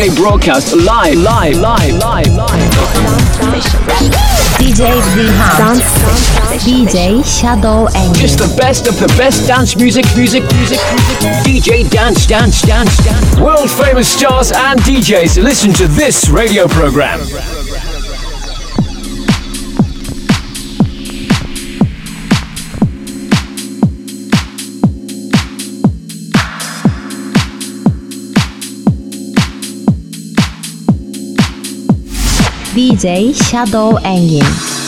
DJ broadcast live, live, live, live, live. DJ Dance, DJ Shadow Engine. Just the best of the best dance music, music, music, music. DJ Dance, Dance, Dance, Dance. World famous stars and DJs listen to this radio program. DJ Shadow Engine.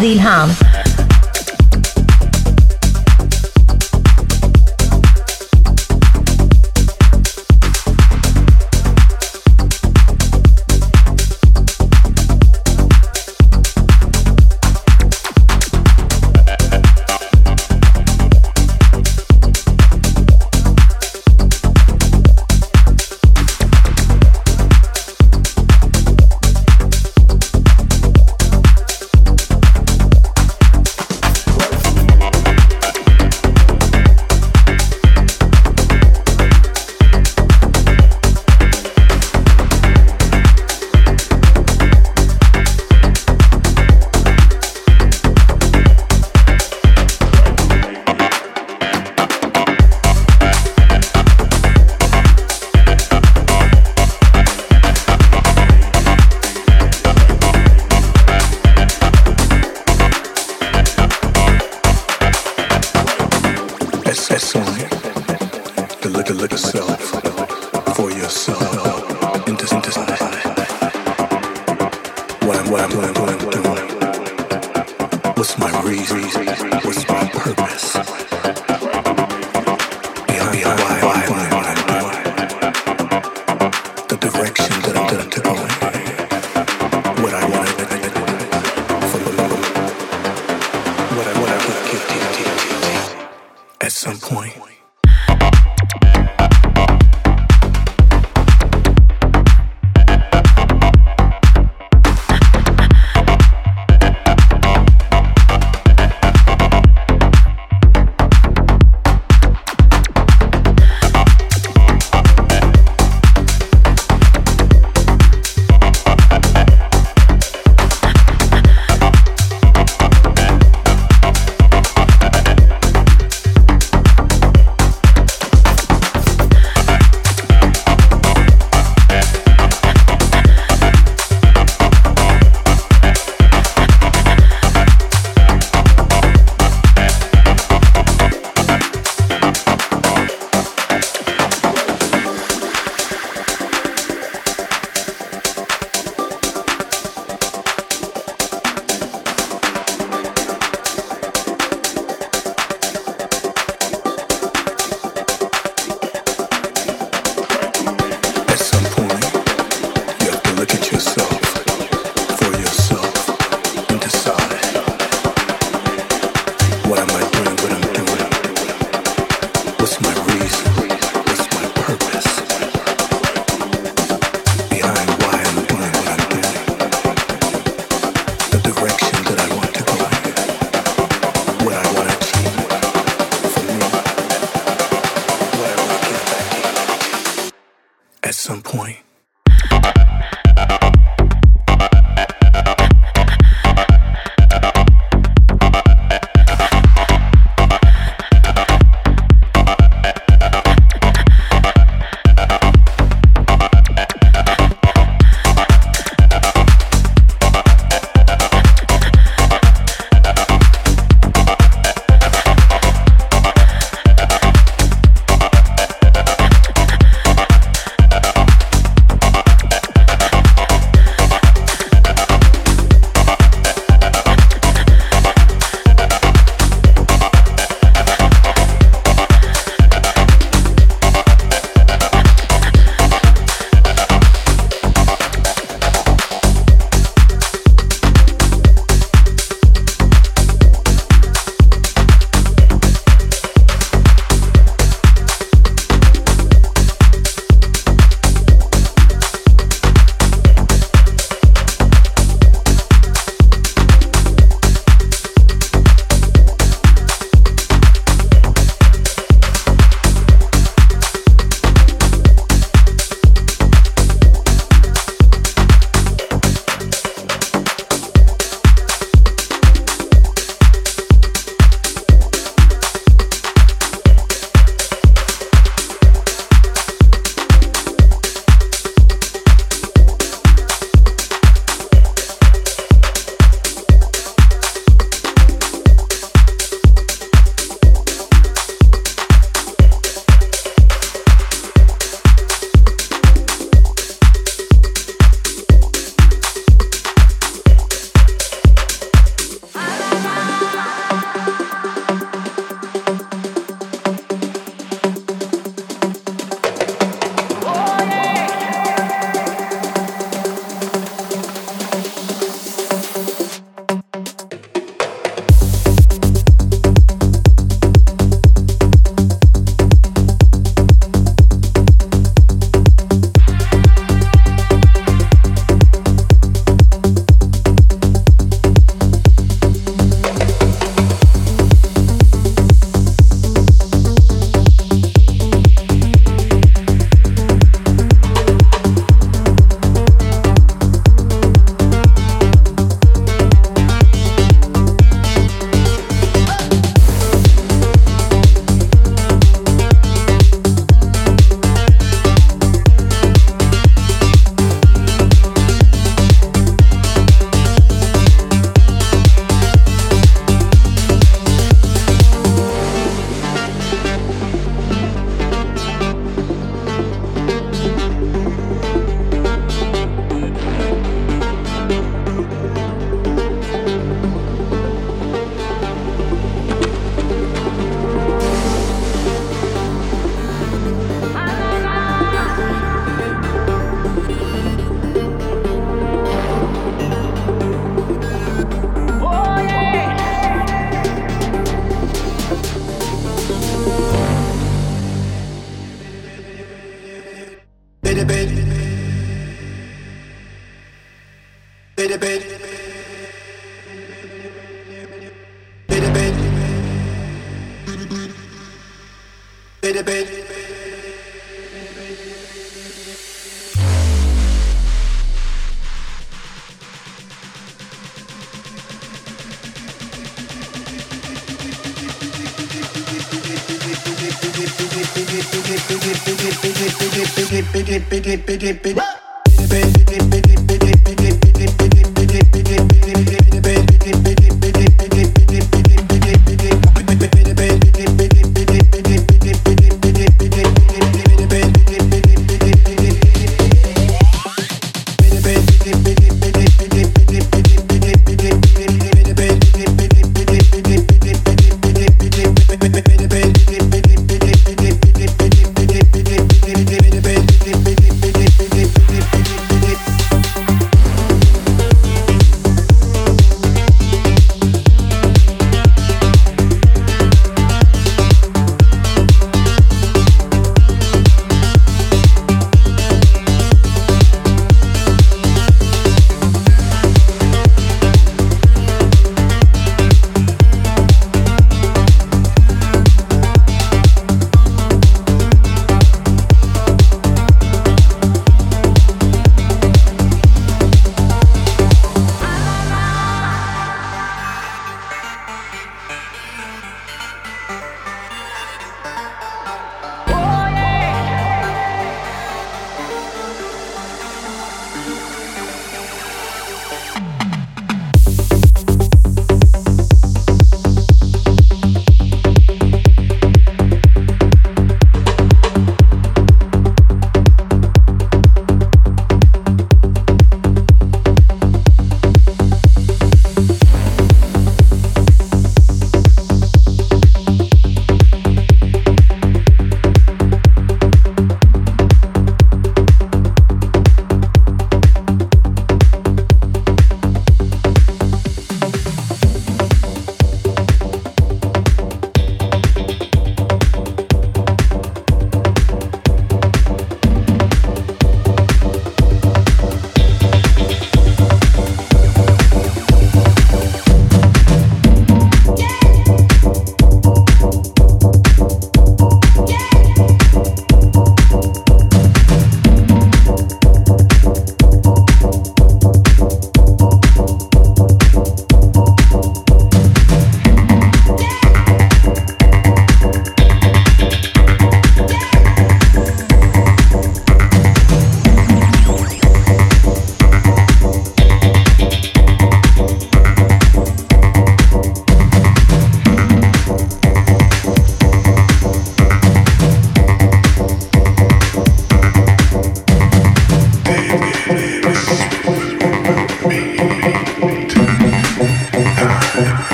Dilhan.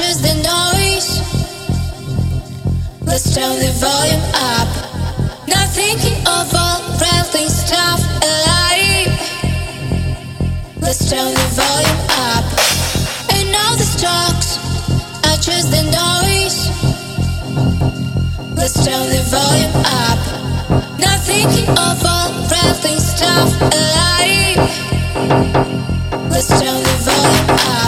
choose the noise. Let's turn the volume up. Not thinking of all friendly stuff alive. Let's turn the volume up. And all the talks, I choose the noise. Let's turn the volume up. Not thinking of all friendly stuff alive. Let's turn the volume up.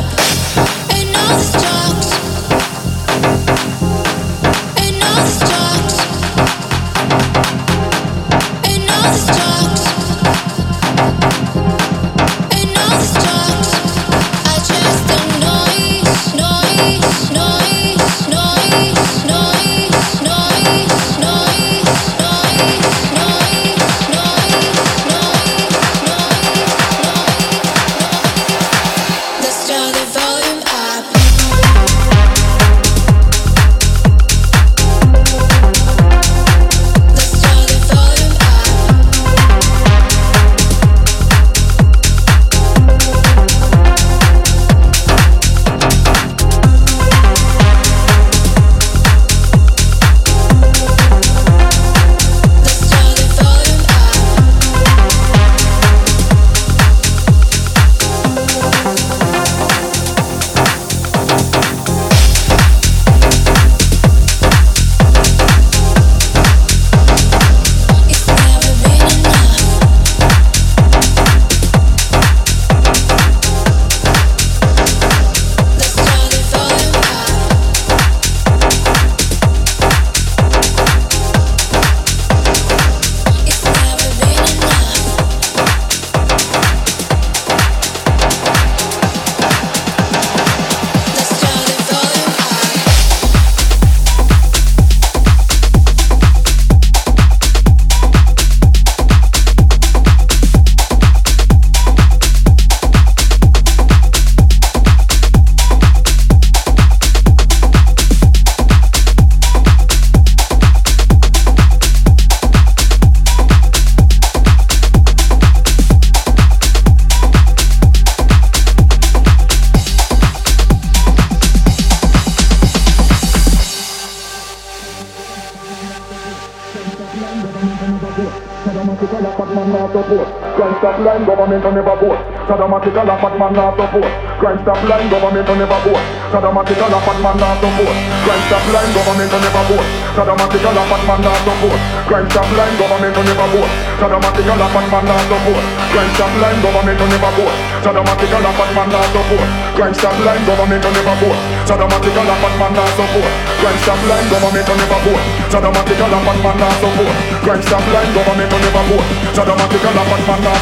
Sadomatical a fat man not support Crime stop line, government to never vote Sadomatical a fat man not support Crime stop line, government to never vote Sadomatical a fat man not support Crime stop line, government to never vote Sadomatical a fat man not support Crime stop line, government to never vote Sadomatical a fat man not support Crime stop line, government to never vote Sadomatical a fat man not support Crime stop line, government to never vote Sadomatical a fat man not support Crime stop line, government to never vote Sadomatical a fat man not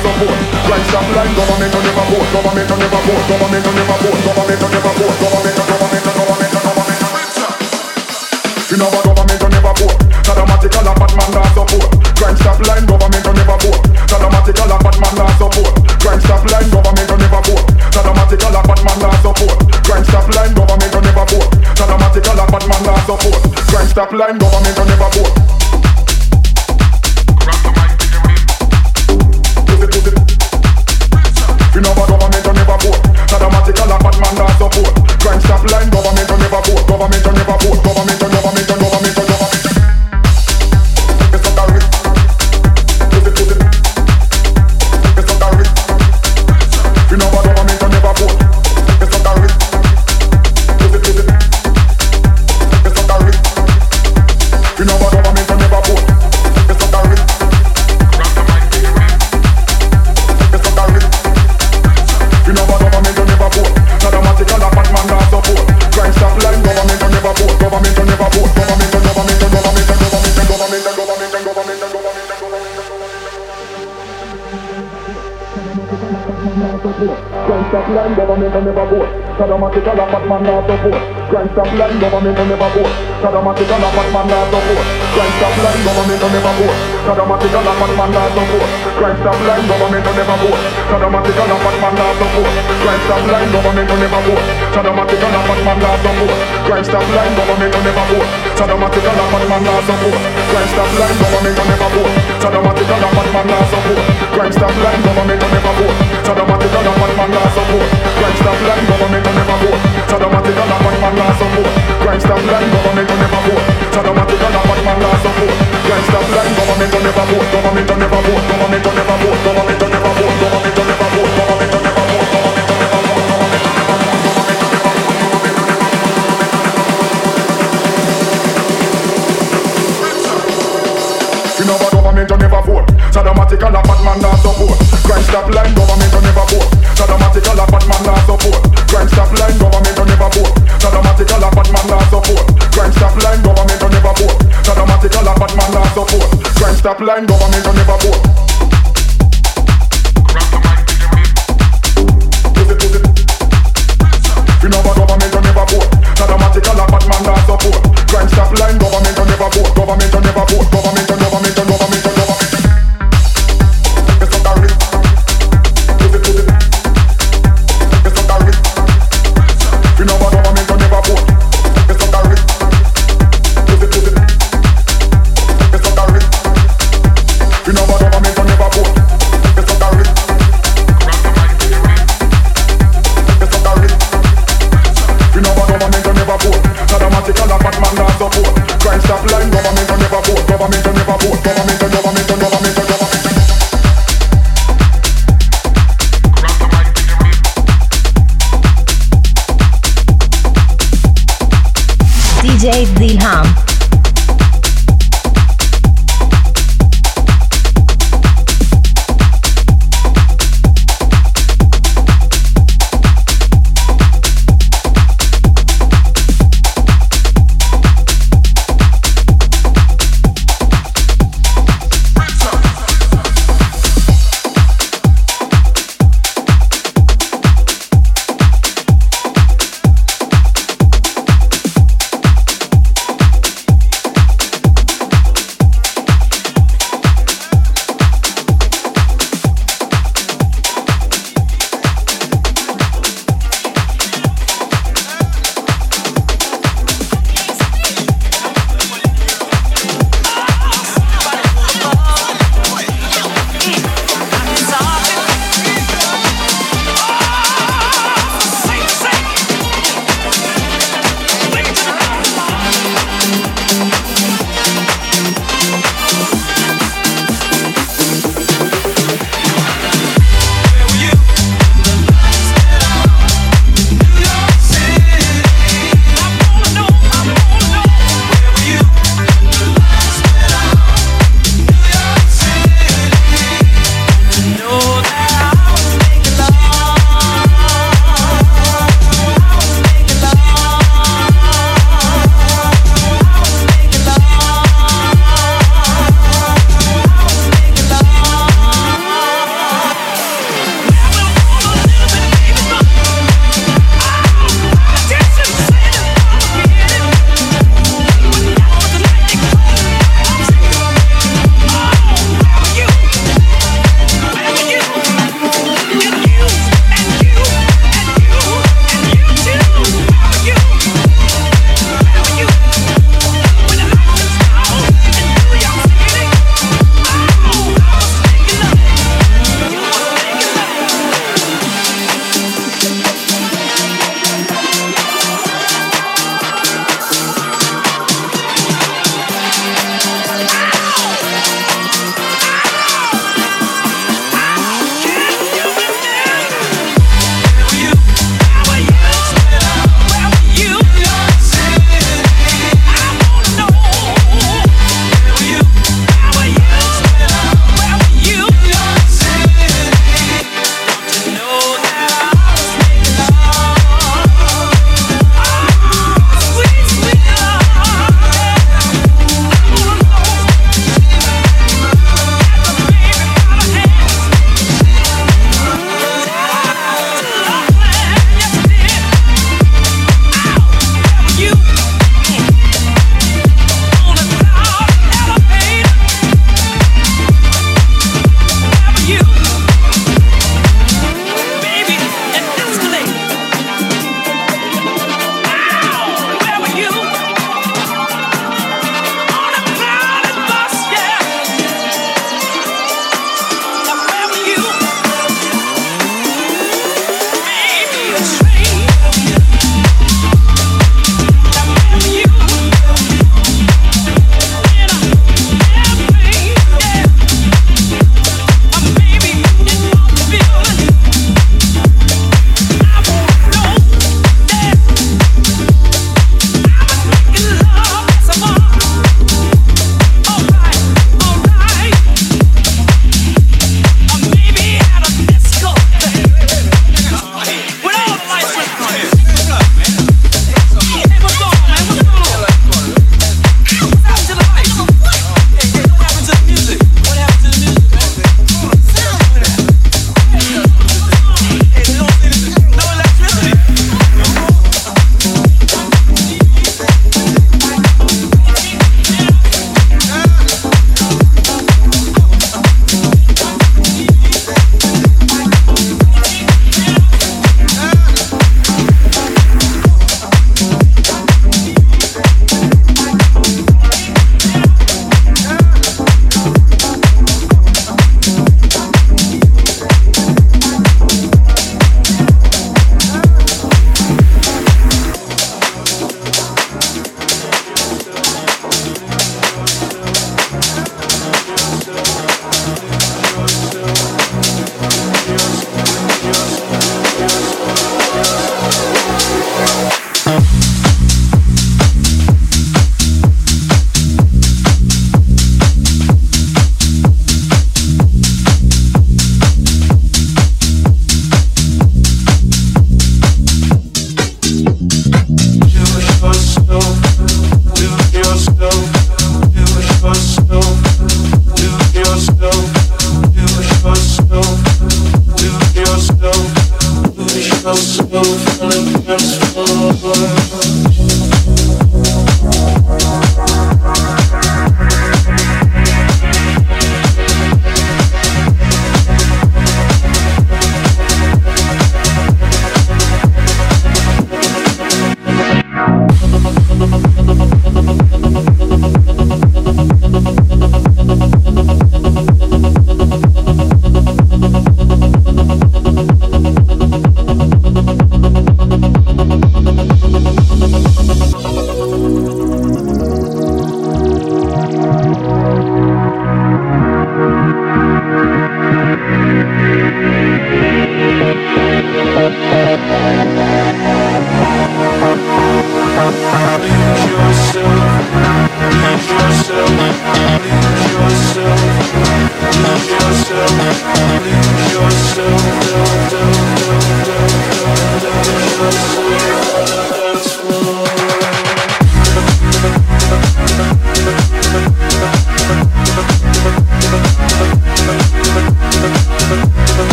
Crime stop line, government to never vote Government to never vote Government to never vote Government to never vote Government to government to government to government Government to never vote. Sadomatical a fat man not support Crime stop line, government to never vote. Sadomatical a fat man not support Crime stop line, government to never vote. Sadomatical a fat man not support Crime stop line, government to never vote. Sadomatical a fat man not support Crime stop line, government to never vote Crime stop line, government on never vote. Not a lot, but man not support. Crime stop line, government on never vote. We know government don't support. Crime line, government'll never vote. Government'll never vote.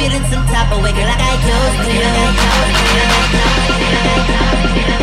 feeling some type of way, girl. Like I chose you.